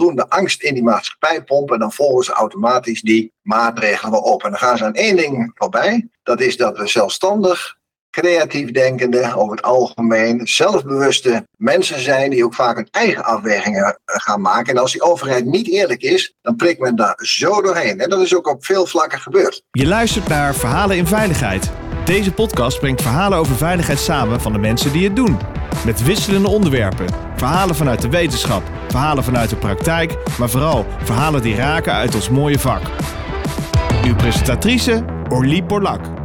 voldoende angst in die maatschappij pompen. En dan volgen ze automatisch die maatregelen wel op. En dan gaan ze aan één ding voorbij. Dat is dat we zelfstandig creatief denkende, over het algemeen, zelfbewuste mensen zijn die ook vaak hun eigen afwegingen eh, gaan maken. En als die overheid niet eerlijk is, dan prikt men daar zo doorheen. En dat is ook op veel vlakken gebeurd. Je luistert naar Verhalen in Veiligheid. Deze podcast brengt verhalen over veiligheid samen van de mensen die het doen. Met wisselende onderwerpen. Verhalen vanuit de wetenschap, verhalen vanuit de praktijk, maar vooral verhalen die raken uit ons mooie vak. Uw presentatrice Orlie Borlak.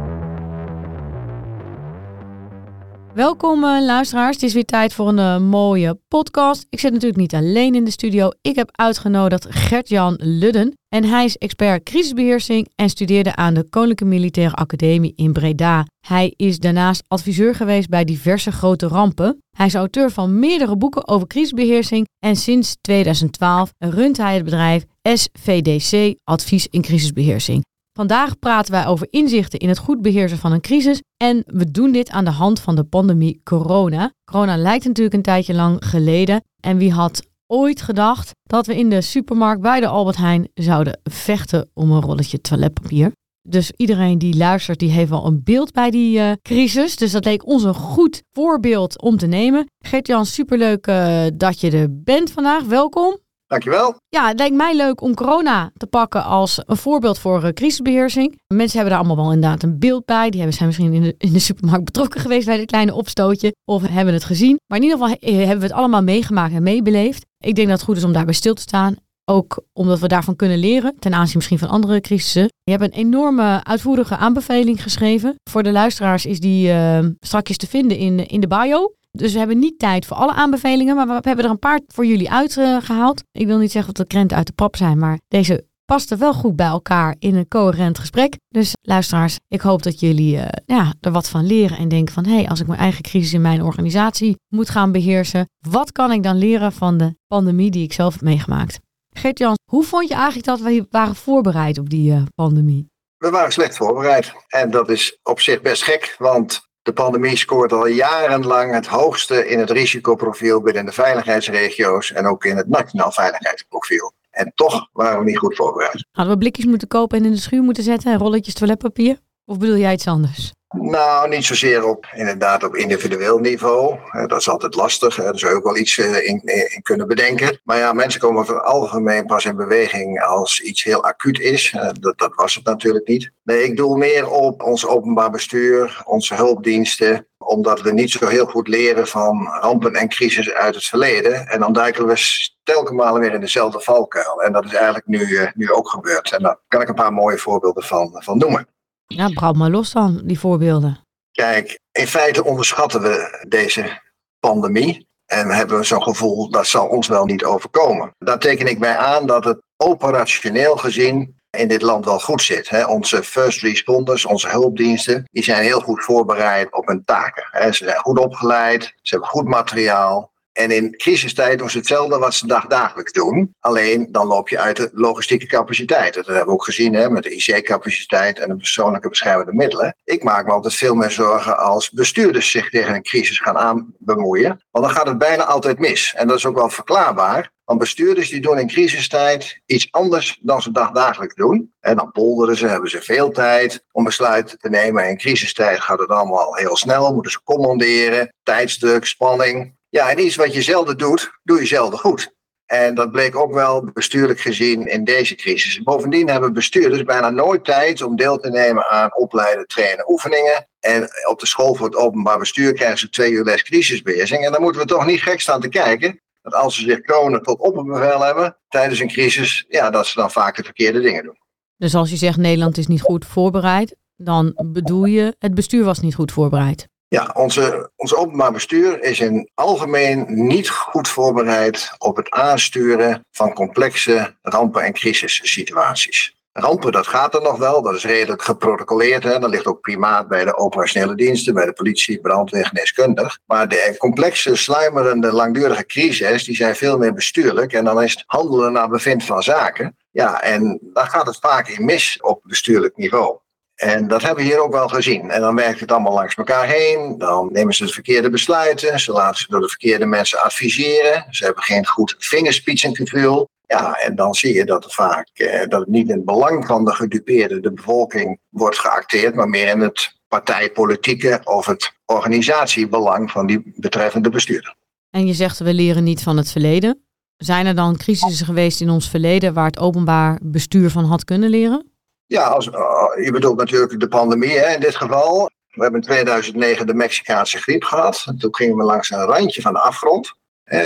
Welkom uh, luisteraars, het is weer tijd voor een uh, mooie podcast. Ik zit natuurlijk niet alleen in de studio. Ik heb uitgenodigd Gert-Jan Ludden en hij is expert crisisbeheersing en studeerde aan de Koninklijke Militaire Academie in Breda. Hij is daarnaast adviseur geweest bij diverse grote rampen. Hij is auteur van meerdere boeken over crisisbeheersing en sinds 2012 runt hij het bedrijf SVDC Advies in Crisisbeheersing. Vandaag praten wij over inzichten in het goed beheersen van een crisis. En we doen dit aan de hand van de pandemie corona. Corona lijkt natuurlijk een tijdje lang geleden. En wie had ooit gedacht dat we in de supermarkt bij de Albert Heijn zouden vechten om een rolletje toiletpapier? Dus iedereen die luistert, die heeft wel een beeld bij die uh, crisis. Dus dat leek ons een goed voorbeeld om te nemen. Gert-Jan, superleuk uh, dat je er bent vandaag. Welkom. Dankjewel. Ja, het lijkt mij leuk om corona te pakken als een voorbeeld voor uh, crisisbeheersing. Mensen hebben daar allemaal wel inderdaad een beeld bij. Die hebben, zijn misschien in de, in de supermarkt betrokken geweest bij dit kleine opstootje. Of hebben het gezien. Maar in ieder geval eh, hebben we het allemaal meegemaakt en meebeleefd. Ik denk dat het goed is om daarbij stil te staan. Ook omdat we daarvan kunnen leren, ten aanzien misschien van andere crisissen. Je hebt een enorme uitvoerige aanbeveling geschreven. Voor de luisteraars is die uh, strakjes te vinden in, in de bio. Dus we hebben niet tijd voor alle aanbevelingen, maar we hebben er een paar voor jullie uitgehaald. Ik wil niet zeggen dat de krenten uit de pap zijn, maar deze pasten wel goed bij elkaar in een coherent gesprek. Dus luisteraars, ik hoop dat jullie uh, ja, er wat van leren en denken van... hé, hey, als ik mijn eigen crisis in mijn organisatie moet gaan beheersen... wat kan ik dan leren van de pandemie die ik zelf heb meegemaakt? Gert-Jan, hoe vond je eigenlijk dat we waren voorbereid op die uh, pandemie? We waren slecht voorbereid. En dat is op zich best gek, want de pandemie scoort al jarenlang het hoogste in het risicoprofiel binnen de veiligheidsregio's en ook in het nationaal veiligheidsprofiel. En toch waren we niet goed voorbereid. Hadden we blikjes moeten kopen en in de schuur moeten zetten en rolletjes toiletpapier? Of bedoel jij iets anders? Nou, niet zozeer op, inderdaad op individueel niveau. Dat is altijd lastig. Daar zou je ook wel iets eh, in, in, kunnen bedenken. Maar ja, mensen komen over het algemeen pas in beweging als iets heel acuut is. Dat, dat was het natuurlijk niet. Nee, ik doel meer op ons openbaar bestuur, onze hulpdiensten. Omdat we niet zo heel goed leren van rampen en crisis uit het verleden. En dan duiken we telkens weer in dezelfde valkuil. En dat is eigenlijk nu, eh, nu ook gebeurd. En daar kan ik een paar mooie voorbeelden van, van noemen. Ja, brand maar los dan, die voorbeelden. Kijk, in feite onderschatten we deze pandemie. En hebben we zo'n gevoel, dat zal ons wel niet overkomen. Daar teken ik mij aan dat het operationeel gezien in dit land wel goed zit. Onze first responders, onze hulpdiensten, die zijn heel goed voorbereid op hun taken. Ze zijn goed opgeleid, ze hebben goed materiaal. En in crisistijd doen ze hetzelfde wat ze dagdagelijks doen. Alleen dan loop je uit de logistieke capaciteit. Dat hebben we ook gezien hè, met de IC-capaciteit en de persoonlijke beschermende middelen. Ik maak me altijd veel meer zorgen als bestuurders zich tegen een crisis gaan aanbemoeien. Want dan gaat het bijna altijd mis. En dat is ook wel verklaarbaar. Want bestuurders die doen in crisistijd iets anders dan ze dagdagelijks doen. En dan polderen ze, hebben ze veel tijd om besluiten te nemen. In crisistijd gaat het allemaal heel snel, moeten ze commanderen, tijdsdruk, spanning. Ja, en iets wat je zelden doet, doe je zelden goed. En dat bleek ook wel bestuurlijk gezien in deze crisis. Bovendien hebben bestuurders bijna nooit tijd om deel te nemen aan opleiden, trainen, oefeningen. En op de school voor het openbaar bestuur krijgen ze twee uur les crisisbeheersing. En dan moeten we toch niet gek staan te kijken dat als ze zich kronen tot opperbevel hebben tijdens een crisis, ja, dat ze dan vaak de verkeerde dingen doen. Dus als je zegt Nederland is niet goed voorbereid, dan bedoel je het bestuur was niet goed voorbereid? Ja, onze, ons openbaar bestuur is in algemeen niet goed voorbereid op het aansturen van complexe rampen- en crisissituaties. Rampen, dat gaat er nog wel, dat is redelijk geprotocoleerd. Hè. Dat ligt ook primaat bij de operationele diensten, bij de politie, brandweer, geneeskundig. Maar de complexe, sluimerende, langdurige crises, die zijn veel meer bestuurlijk. En dan is het handelen naar bevind van zaken. Ja, en daar gaat het vaak in mis op bestuurlijk niveau. En dat hebben we hier ook wel gezien. En dan werkt het allemaal langs elkaar heen. Dan nemen ze de verkeerde besluiten. Ze laten ze door de verkeerde mensen adviseren. Ze hebben geen goed vingerspitsengevoel. Ja, en dan zie je dat het vaak eh, dat niet in het belang van de gedupeerde, de bevolking, wordt geacteerd, maar meer in het partijpolitieke of het organisatiebelang van die betreffende bestuurder. En je zegt we leren niet van het verleden. Zijn er dan crisissen geweest in ons verleden waar het openbaar bestuur van had kunnen leren? Ja, als, uh, je bedoelt natuurlijk de pandemie hè, in dit geval. We hebben in 2009 de Mexicaanse griep gehad. En toen gingen we langs een randje van de afgrond.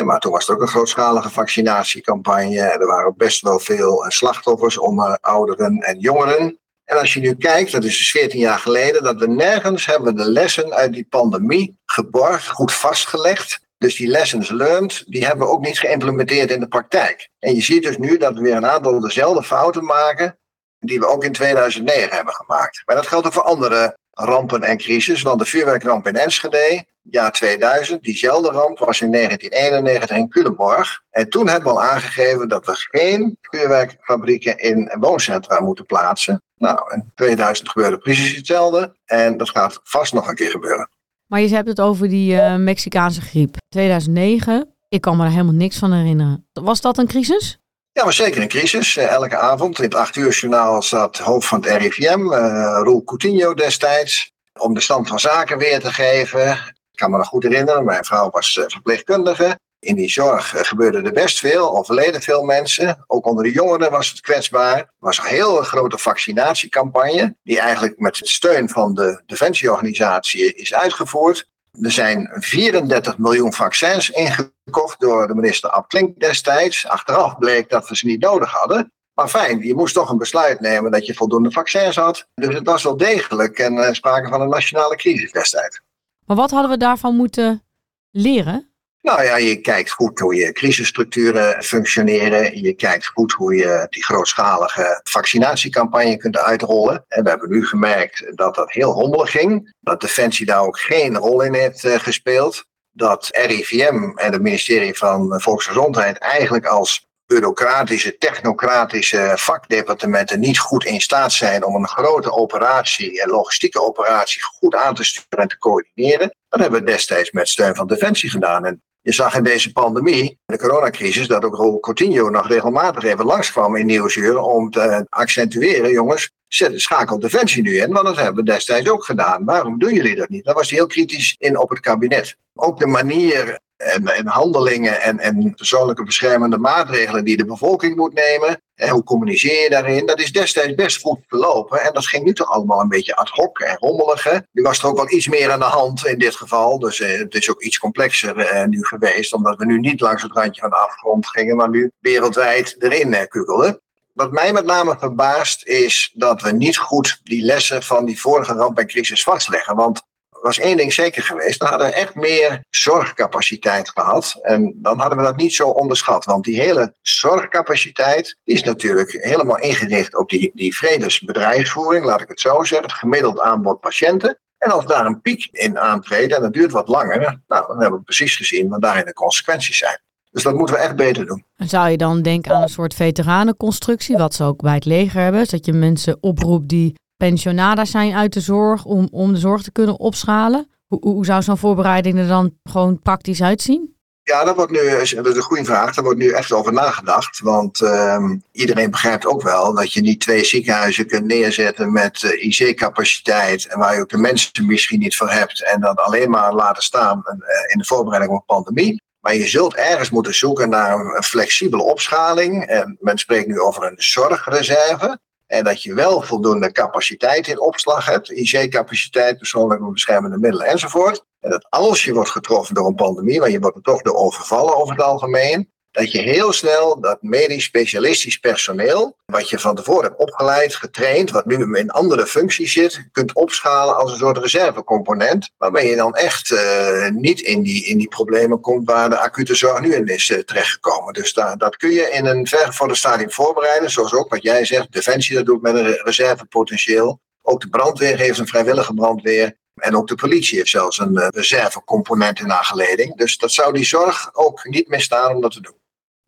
maar toen was het ook een grootschalige vaccinatiecampagne. Er waren best wel veel eh, slachtoffers onder ouderen en jongeren. En als je nu kijkt, dat is dus 14 jaar geleden, dat we nergens hebben de lessen uit die pandemie geborgd, goed vastgelegd. Dus die lessons learned, die hebben we ook niet geïmplementeerd in de praktijk. En je ziet dus nu dat we weer een aantal dezelfde fouten maken die we ook in 2009 hebben gemaakt. Maar dat geldt ook voor andere rampen en crisis, want de vuurwerkramp in Enschede, jaar 2000, diezelfde ramp was in 1991 in Culemborg. En toen hebben we al aangegeven dat we geen vuurwerkfabrieken in wooncentra moeten plaatsen. Nou, in 2000 gebeurde precies hetzelfde en dat gaat vast nog een keer gebeuren. Maar je hebt het over die uh, Mexicaanse griep. 2009, ik kan me er helemaal niks van herinneren. Was dat een crisis? Ja, was zeker een crisis. Eh, elke avond in het 8 uur journaal zat hoofd van het RIVM, eh, Roel Coutinho destijds, om de stand van zaken weer te geven. Ik kan me nog goed herinneren, mijn vrouw was verpleegkundige. In die zorg gebeurde er best veel, overleden veel mensen. Ook onder de jongeren was het kwetsbaar. Er was een heel grote vaccinatiecampagne, die eigenlijk met steun van de Defensieorganisatie is uitgevoerd. Er zijn 34 miljoen vaccins ingekocht door de minister Ab Klink destijds. Achteraf bleek dat we ze niet nodig hadden. Maar fijn, je moest toch een besluit nemen dat je voldoende vaccins had. Dus het was wel degelijk en uh, sprake van een nationale crisis destijds. Maar wat hadden we daarvan moeten leren? Nou ja, je kijkt goed hoe je crisisstructuren functioneren. Je kijkt goed hoe je die grootschalige vaccinatiecampagne kunt uitrollen. En we hebben nu gemerkt dat dat heel rommelig ging. Dat Defensie daar ook geen rol in heeft uh, gespeeld. Dat RIVM en het ministerie van Volksgezondheid eigenlijk als bureaucratische, technocratische vakdepartementen niet goed in staat zijn om een grote operatie, een logistieke operatie, goed aan te sturen en te coördineren. Dat hebben we destijds met steun van Defensie gedaan. En je zag in deze pandemie, de coronacrisis, dat ook Raúl Coutinho nog regelmatig even langskwam in Nieuwsuur om te accentueren, jongens, zet, schakel Defensie nu in, want dat hebben we destijds ook gedaan. Waarom doen jullie dat niet? Daar was hij heel kritisch in op het kabinet. Ook de manier en, en handelingen en, en persoonlijke beschermende maatregelen die de bevolking moet nemen. En hoe communiceer je daarin? Dat is destijds best goed verlopen. En dat ging nu toch allemaal een beetje ad hoc en rommelig. Nu was er ook wel iets meer aan de hand in dit geval. Dus eh, het is ook iets complexer eh, nu geweest. Omdat we nu niet langs het randje van de afgrond gingen, maar nu wereldwijd erin eh, kugelden. Wat mij met name verbaast is dat we niet goed die lessen van die vorige ramp en crisis vastleggen. Want was één ding zeker geweest. Dan hadden we echt meer zorgcapaciteit gehad. En dan hadden we dat niet zo onderschat. Want die hele zorgcapaciteit is natuurlijk helemaal ingericht op die, die vredesbedrijfsvoering, laat ik het zo zeggen. Het gemiddeld aanbod patiënten. En als daar een piek in aantreedt en dat duurt wat langer, nou, dan hebben we precies gezien wat daarin de consequenties zijn. Dus dat moeten we echt beter doen. Zou je dan denken aan een soort veteranenconstructie, wat ze ook bij het leger hebben? Dat je mensen oproept die pensionadas zijn uit de zorg om, om de zorg te kunnen opschalen? Hoe, hoe zou zo'n voorbereiding er dan gewoon praktisch uitzien? Ja, dat, wordt nu, dat is een goede vraag. Daar wordt nu echt over nagedacht. Want uh, iedereen begrijpt ook wel dat je niet twee ziekenhuizen kunt neerzetten met eh, IC-capaciteit. En waar je ook de mensen misschien niet voor hebt. En dat alleen maar laten staan uh, in de voorbereiding op een pandemie. Maar je zult ergens moeten zoeken naar een flexibele opschaling. En men spreekt nu over een zorgreserve. En dat je wel voldoende capaciteit in opslag hebt, IC-capaciteit, persoonlijke beschermende middelen enzovoort. En dat als je wordt getroffen door een pandemie, want je wordt er toch door overvallen over het algemeen, dat je heel snel dat medisch specialistisch personeel, wat je van tevoren hebt opgeleid, getraind, wat nu in andere functies zit, kunt opschalen als een soort reservecomponent, waarmee je dan echt uh, niet in die, in die problemen komt waar de acute zorg nu in is uh, terechtgekomen. Dus daar, dat kun je in een vergevorderd stadium voorbereiden, zoals ook wat jij zegt, Defensie dat doet met een reservepotentieel. Ook de brandweer heeft een vrijwillige brandweer. En ook de politie heeft zelfs een uh, reservecomponent in haar geleding. Dus dat zou die zorg ook niet misstaan om dat te doen.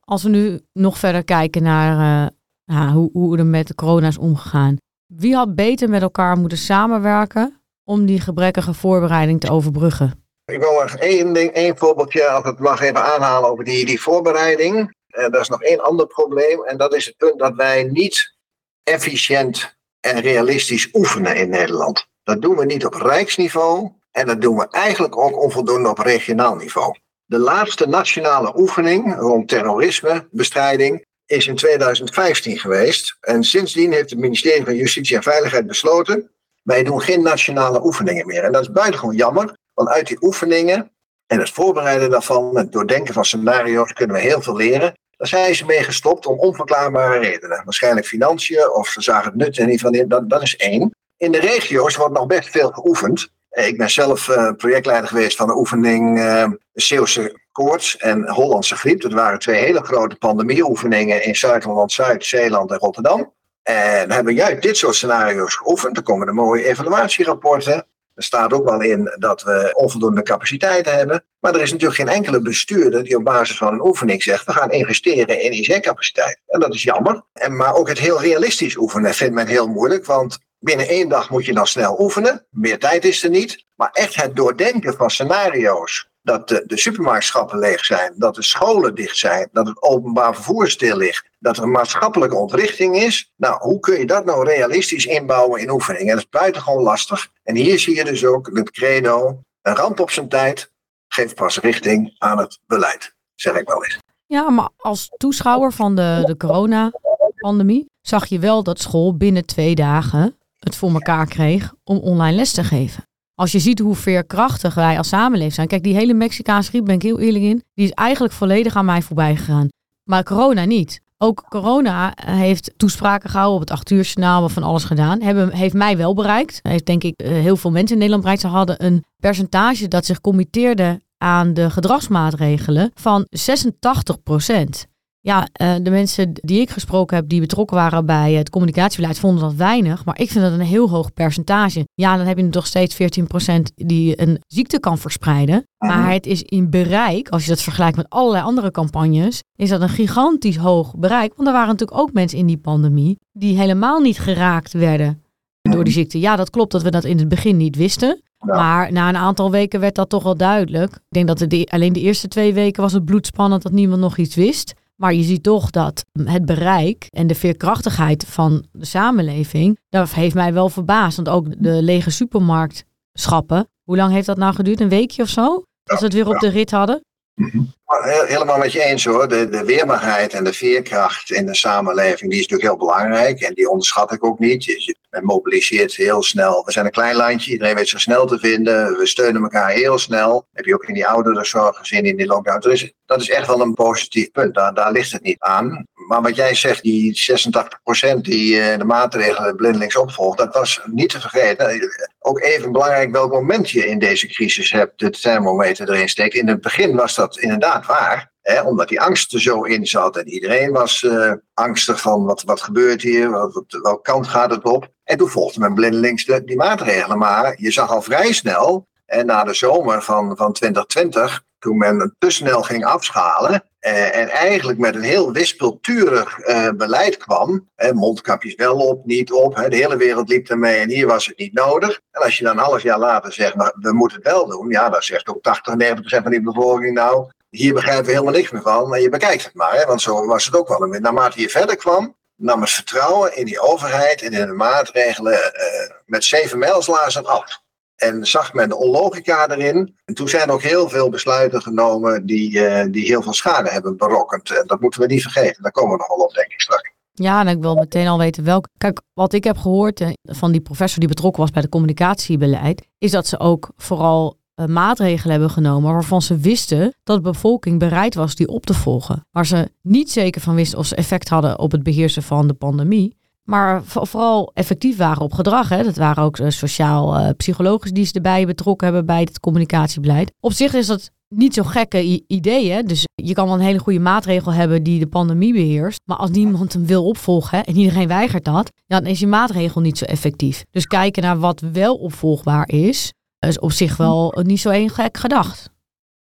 Als we nu nog verder kijken naar uh, hoe, hoe er met de corona is omgegaan. Wie had beter met elkaar moeten samenwerken om die gebrekkige voorbereiding te overbruggen? Ik wil nog één, ding, één voorbeeldje, als het mag, even aanhalen over die, die voorbereiding. Dat is nog één ander probleem. En dat is het punt dat wij niet efficiënt en realistisch oefenen in Nederland. Dat doen we niet op rijksniveau. En dat doen we eigenlijk ook onvoldoende op regionaal niveau. De laatste nationale oefening rond terrorismebestrijding is in 2015 geweest. En sindsdien heeft het ministerie van Justitie en Veiligheid besloten: wij doen geen nationale oefeningen meer. En dat is buitengewoon jammer, want uit die oefeningen en het voorbereiden daarvan, het doordenken van scenario's, kunnen we heel veel leren. Daar zijn ze mee gestopt om onverklaarbare redenen. Waarschijnlijk financiën of ze zagen het nut er niet van in. Dat, dat is één. In de regio's wordt nog best veel geoefend. Eh, ik ben zelf uh, projectleider geweest van de oefening uh, Zeeuwse koorts en Hollandse griep. Dat waren twee hele grote pandemieoefeningen in Zuid-Holland-Zuid, Zeeland en Rotterdam. En hebben juist dit soort scenario's geoefend. Er komen de mooie evaluatierapporten. Er staat ook wel in dat we onvoldoende capaciteit hebben. Maar er is natuurlijk geen enkele bestuurder die op basis van een oefening zegt: we gaan investeren in IC-capaciteit. En dat is jammer. En, maar ook het heel realistisch oefenen vindt men heel moeilijk. Want binnen één dag moet je dan snel oefenen. Meer tijd is er niet. Maar echt het doordenken van scenario's dat de, de leeg zijn, dat de scholen dicht zijn, dat het openbaar vervoer stil ligt, dat er een maatschappelijke ontrichting is. Nou, hoe kun je dat nou realistisch inbouwen in oefeningen? En dat is buitengewoon lastig. En hier zie je dus ook het credo, een ramp op zijn tijd geeft pas richting aan het beleid, zeg ik wel eens. Ja, maar als toeschouwer van de, de coronapandemie zag je wel dat school binnen twee dagen het voor elkaar kreeg om online les te geven. Als je ziet hoe veerkrachtig wij als samenleving zijn. Kijk, die hele Mexicaanse griep, ben ik heel eerlijk in, die is eigenlijk volledig aan mij voorbij gegaan. Maar corona niet. Ook corona heeft toespraken gehouden op het acht uur van alles gedaan. Heeft mij wel bereikt. Heeft denk ik eh, heel veel mensen in Nederland bereikt. Ze hadden een percentage dat zich committeerde aan de gedragsmaatregelen van 86 procent. Ja, uh, de mensen die ik gesproken heb die betrokken waren bij het communicatiebeleid vonden dat weinig. Maar ik vind dat een heel hoog percentage. Ja, dan heb je nog steeds 14% die een ziekte kan verspreiden. Maar het is in bereik, als je dat vergelijkt met allerlei andere campagnes, is dat een gigantisch hoog bereik. Want er waren natuurlijk ook mensen in die pandemie die helemaal niet geraakt werden door die ziekte. Ja, dat klopt dat we dat in het begin niet wisten. Maar na een aantal weken werd dat toch wel duidelijk. Ik denk dat de, alleen de eerste twee weken was het bloedspannend dat niemand nog iets wist. Maar je ziet toch dat het bereik en de veerkrachtigheid van de samenleving, dat heeft mij wel verbaasd. Want ook de lege supermarktschappen, hoe lang heeft dat nou geduurd? Een weekje of zo? Als we het weer op de rit hadden? Mhm. Helemaal met je eens hoor. De, de weerbaarheid en de veerkracht in de samenleving die is natuurlijk heel belangrijk. En die onderschat ik ook niet. Je, men mobiliseert heel snel. We zijn een klein landje, iedereen weet zich snel te vinden. We steunen elkaar heel snel. heb je ook in die ouderenzorg gezien in die lockdown. Dat is, echt wel een positief punt. Daar ligt het niet aan. Maar wat jij zegt, die 86% die eh, de maatregelen blindelings opvolgt, dat was niet te vergeten. Ook even belangrijk welk moment je in deze crisis hebt, de thermometer erin steekt. In het begin was dat inderdaad waar. Hè, omdat die angst er zo in zat. En iedereen was uh, angstig van wat, wat gebeurt hier, wat, welke kant gaat het op. En toen volgde men blindelings de, die maatregelen. Maar je zag al vrij snel, en na de zomer van, van 2020, toen men te snel ging afschalen. Eh, en eigenlijk met een heel wispelturig eh, beleid kwam. Eh, mondkapjes wel op, niet op. Hè, de hele wereld liep ermee en hier was het niet nodig. En als je dan een half jaar later zegt, we moeten het wel doen. Ja, dan zegt ook 80, 90 procent van die bevolking nou, hier begrijpen we helemaal niks meer van. Maar je bekijkt het maar, hè, want zo was het ook wel. En naarmate je verder kwam, nam het vertrouwen in die overheid en in de maatregelen met zeven mijlslazen af. En zag men de onlogica erin. En toen zijn ook heel veel besluiten genomen die, uh, die heel veel schade hebben berokkend. En dat moeten we niet vergeten. Daar komen we nog wel op, denk ik straks. Ja, en ik wil meteen al weten welke. Kijk, wat ik heb gehoord eh, van die professor die betrokken was bij de communicatiebeleid, is dat ze ook vooral uh, maatregelen hebben genomen waarvan ze wisten dat de bevolking bereid was die op te volgen. Waar ze niet zeker van wisten of ze effect hadden op het beheersen van de pandemie maar vooral effectief waren op gedrag. Hè. Dat waren ook sociaal-psychologisch eh, die ze erbij betrokken hebben bij het communicatiebeleid. Op zich is dat niet zo gekke ideeën. Dus je kan wel een hele goede maatregel hebben die de pandemie beheerst. Maar als niemand hem wil opvolgen en iedereen weigert dat, dan is die maatregel niet zo effectief. Dus kijken naar wat wel opvolgbaar is, is op zich wel niet zo een gek gedacht.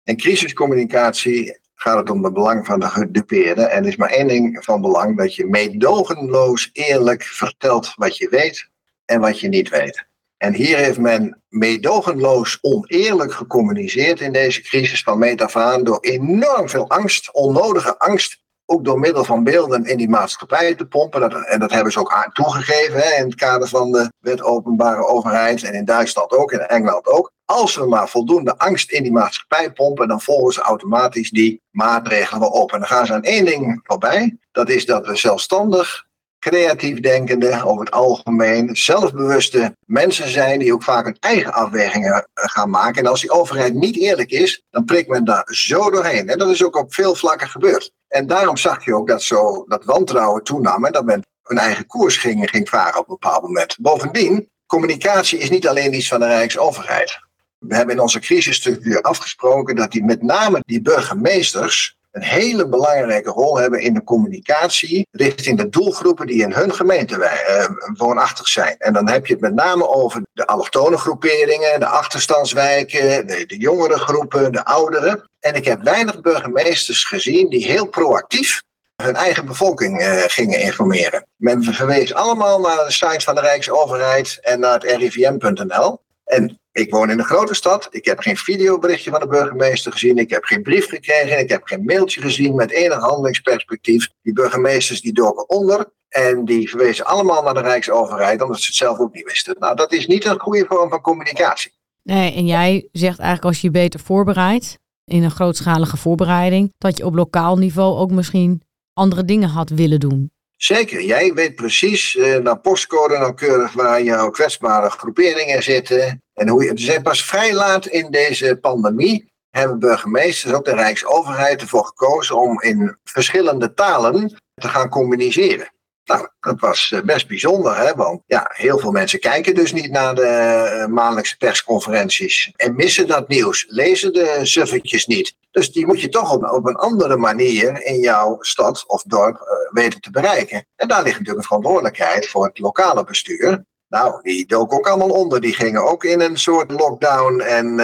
En crisiscommunicatie gaat het om het belang van de gedupeerde. En er is maar één ding van belang: dat je meedogenloos eerlijk vertelt wat je weet en wat je niet weet. En hier heeft men meedogenloos oneerlijk gecommuniceerd in deze crisis van meet af aan door enorm veel angst, onnodige angst ook door middel van beelden in die maatschappij te pompen. En dat hebben ze ook toegegeven hè, in het kader van de wet openbare overheid. En in Duitsland ook, in Engeland ook. Als we maar voldoende angst in die maatschappij pompen, dan volgen ze automatisch die maatregelen wel op. En dan gaan ze aan één ding voorbij. Dat is dat we zelfstandig creatief denkende, over het algemeen, zelfbewuste mensen zijn die ook vaak hun eigen afwegingen eh, gaan maken. En als die overheid niet eerlijk is, dan prikt men daar zo doorheen. En dat is ook op veel vlakken gebeurd. En daarom zag je ook dat zo dat wantrouwen toenam en dat men hun eigen koers ging, ging varen op een bepaald moment. Bovendien, communicatie is niet alleen iets van de Rijksoverheid. We hebben in onze crisisstructuur afgesproken dat die met name die burgemeesters een hele belangrijke rol hebben in de communicatie richting de doelgroepen die in hun gemeente uh, woonachtig zijn. En dan heb je het met name over de allochtone groeperingen, de achterstandswijken, de, de jongere groepen, de ouderen. En ik heb weinig burgemeesters gezien die heel proactief hun eigen bevolking uh, gingen informeren. Men verwees allemaal naar de site van de Rijksoverheid en naar het rivm.nl. En ik woon in een grote stad. Ik heb geen videoberichtje van de burgemeester gezien. Ik heb geen brief gekregen. Ik heb geen mailtje gezien met enig handelingsperspectief. Die burgemeesters die doken onder. En die verwezen allemaal naar de Rijksoverheid, omdat ze het zelf ook niet wisten. Nou, dat is niet een goede vorm van communicatie. Nee, en jij zegt eigenlijk als je je beter voorbereidt, in een grootschalige voorbereiding, dat je op lokaal niveau ook misschien andere dingen had willen doen. Zeker, jij weet precies uh, naar postcode nauwkeurig waar jouw kwetsbare groeperingen zitten. En hoe je, dus pas vrij laat in deze pandemie hebben burgemeesters, ook de Rijksoverheid, ervoor gekozen om in verschillende talen te gaan communiceren. Nou, dat was eh, best bijzonder, hè? want ja, heel veel mensen kijken dus niet naar de eh, maandelijkse persconferenties en missen dat nieuws, lezen de suffertjes niet. Dus die moet je toch op, op een andere manier in jouw stad of dorp uh, weten te bereiken. En daar ligt natuurlijk een verantwoordelijkheid voor het lokale bestuur. Nou, die dook ook allemaal onder. Die gingen ook in een soort lockdown en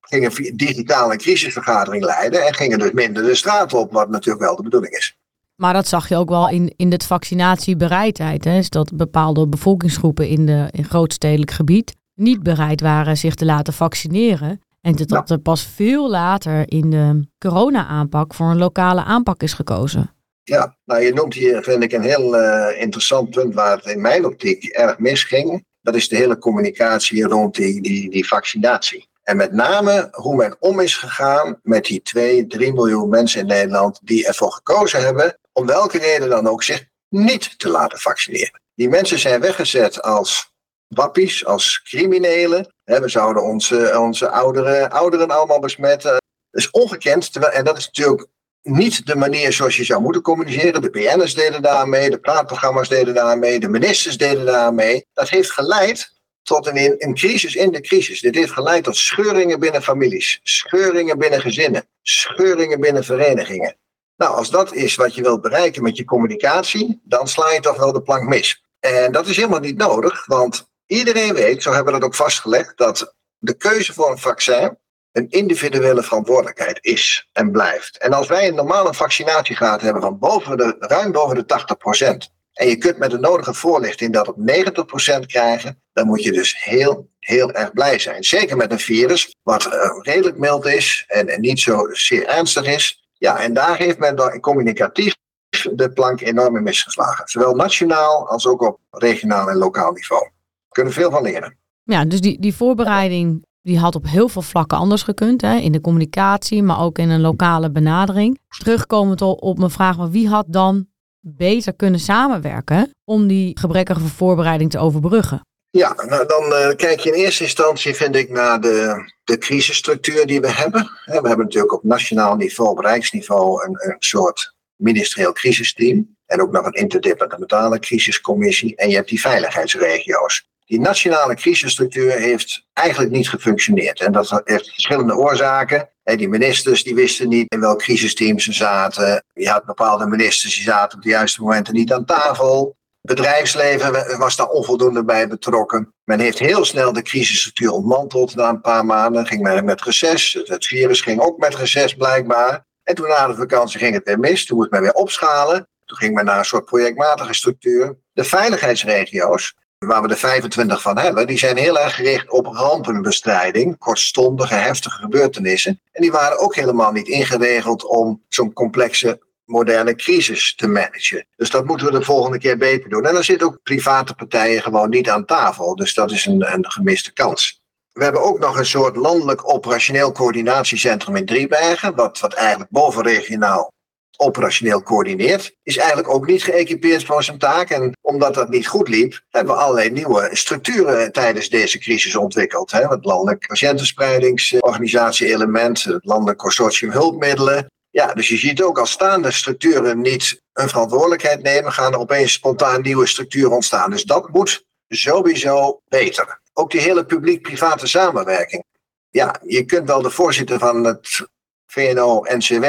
gingen digitale crisisvergadering leiden en gingen dus minder de straat op, wat natuurlijk wel de bedoeling is. Maar dat zag je ook wel in, in de vaccinatiebereidheid. Hè? Is dat bepaalde bevolkingsgroepen in, de, in grootstedelijk gebied niet bereid waren zich te laten vaccineren. En dat er pas veel later in de corona-aanpak voor een lokale aanpak is gekozen. Ja, nou je noemt hier vind ik een heel uh, interessant punt waar het in mijn optiek erg misging. Dat is de hele communicatie rond die, die, die vaccinatie. En met name hoe men om is gegaan met die 2, 3 miljoen mensen in Nederland die ervoor gekozen hebben, om welke reden dan ook, zich niet te laten vaccineren. Die mensen zijn weggezet als wappies, als criminelen. We zouden onze, onze ouderen, ouderen allemaal besmetten. Dat is ongekend. Terwijl, en dat is natuurlijk niet de manier zoals je zou moeten communiceren. De PN'ers deden daarmee, de praatprogramma's deden daarmee, de ministers deden daarmee. Dat heeft geleid tot een, een crisis in de crisis. Dit heeft geleid tot scheuringen binnen families, scheuringen binnen gezinnen, scheuringen binnen verenigingen. Nou, als dat is wat je wilt bereiken met je communicatie, dan sla je toch wel de plank mis. En dat is helemaal niet nodig, want iedereen weet, zo hebben we dat ook vastgelegd, dat de keuze voor een vaccin een individuele verantwoordelijkheid is en blijft. En als wij een normale vaccinatiegraad hebben van boven de, ruim boven de 80%, en je kunt met de nodige voorlichting dat op 90% krijgen, dan moet je dus heel, heel erg blij zijn. Zeker met een virus wat uh, redelijk mild is en, niet zo zeer ernstig is. Ja, en daar heeft men dan communicatief de plank enorm in misgeslagen. Zowel nationaal als ook op regionaal en lokaal niveau. We kunnen veel van leren. Ja, dus die, die voorbereiding die had op heel veel vlakken anders gekund. Hè? In de communicatie, maar ook in een lokale benadering. Terugkomend op mijn vraag, maar wie had dan beter kunnen samenwerken om die gebrekkige voorbereiding te overbruggen? Ja, nou dan uh, kijk je in eerste instantie, vind ik, naar de, de crisisstructuur die we hebben. We hebben natuurlijk op nationaal niveau, op rijksniveau, een, een soort ministerieel crisisteam. En ook nog een interdepartementale crisiscommissie. En je hebt die veiligheidsregio's. Die nationale crisisstructuur heeft eigenlijk niet gefunctioneerd. En dat heeft verschillende oorzaken. Die ministers die wisten niet in welk crisisteam ze zaten. Je had bepaalde ministers die zaten op de juiste momenten niet aan tafel. Bedrijfsleven was daar onvoldoende bij betrokken. Men heeft heel snel de crisisstructuur ontmanteld. Na een paar maanden ging men met reces. Het virus ging ook met reces blijkbaar. En toen na de vakantie ging het weer mis. Toen moest men weer opschalen. Toen ging men naar een soort projectmatige structuur. De veiligheidsregio's, waar we er 25 van hebben, die zijn heel erg gericht op rampenbestrijding, kortstondige, heftige gebeurtenissen. En die waren ook helemaal niet ingeregeld om zo'n complexe moderne crisis te managen. Dus dat moeten we de volgende keer beter doen. En dan zitten ook private partijen gewoon niet aan tafel. Dus dat is een, een gemiste kans. We hebben ook nog een soort landelijk operationeel coördinatiecentrum in Driebergen, wat, wat eigenlijk bovenregionaal operationeel coördineert, is eigenlijk ook niet geëquipeerd voor zijn taak. En omdat dat niet goed liep, hebben we allerlei nieuwe structuren tijdens deze crisis ontwikkeld. Hè? Het landelijk patiëntenspreidigingsorganisatie-element, het landelijk consortium hulpmiddelen. Ja, dus je ziet ook als staande structuren niet een verantwoordelijkheid nemen, gaan er opeens spontaan nieuwe structuren ontstaan. Dus dat moet sowieso beter. Ook die hele publiek-private samenwerking. Ja, je kunt wel de voorzitter van het VNO-NCW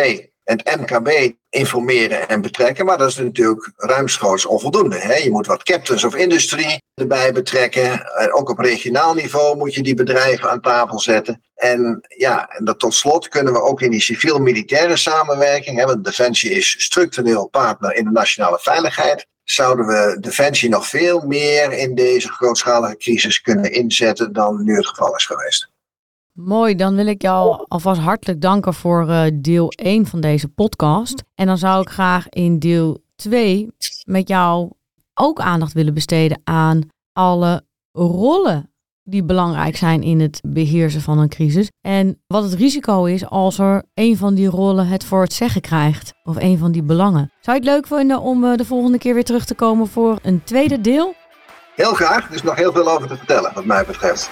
het MKB informeren en betrekken. Maar dat is natuurlijk ruimschoots onvoldoende. Hè? Je moet wat captains of industry erbij betrekken. Ook op regionaal niveau moet je die bedrijven aan tafel zetten. En ja, en dat tot slot kunnen we ook in die civiel-militaire samenwerking, hè, want Defensie is structureel partner in de nationale veiligheid, zouden we Defensie nog veel meer in deze grootschalige crisis kunnen inzetten dan nu het geval is geweest. Mooi, dan wil ik jou alvast hartelijk danken voor uh, deel 1 van deze podcast. En dan zou ik graag in deel 2 met jou ook aandacht willen besteden aan alle rollen die belangrijk zijn in het beheersen van een crisis. En wat het risico is als er een van die rollen het voor het zeggen krijgt. Of een van die belangen. Zou je het leuk vinden om uh, de volgende keer weer terug te komen voor een tweede deel? Heel graag. Er is nog heel veel over te vertellen wat mij betreft.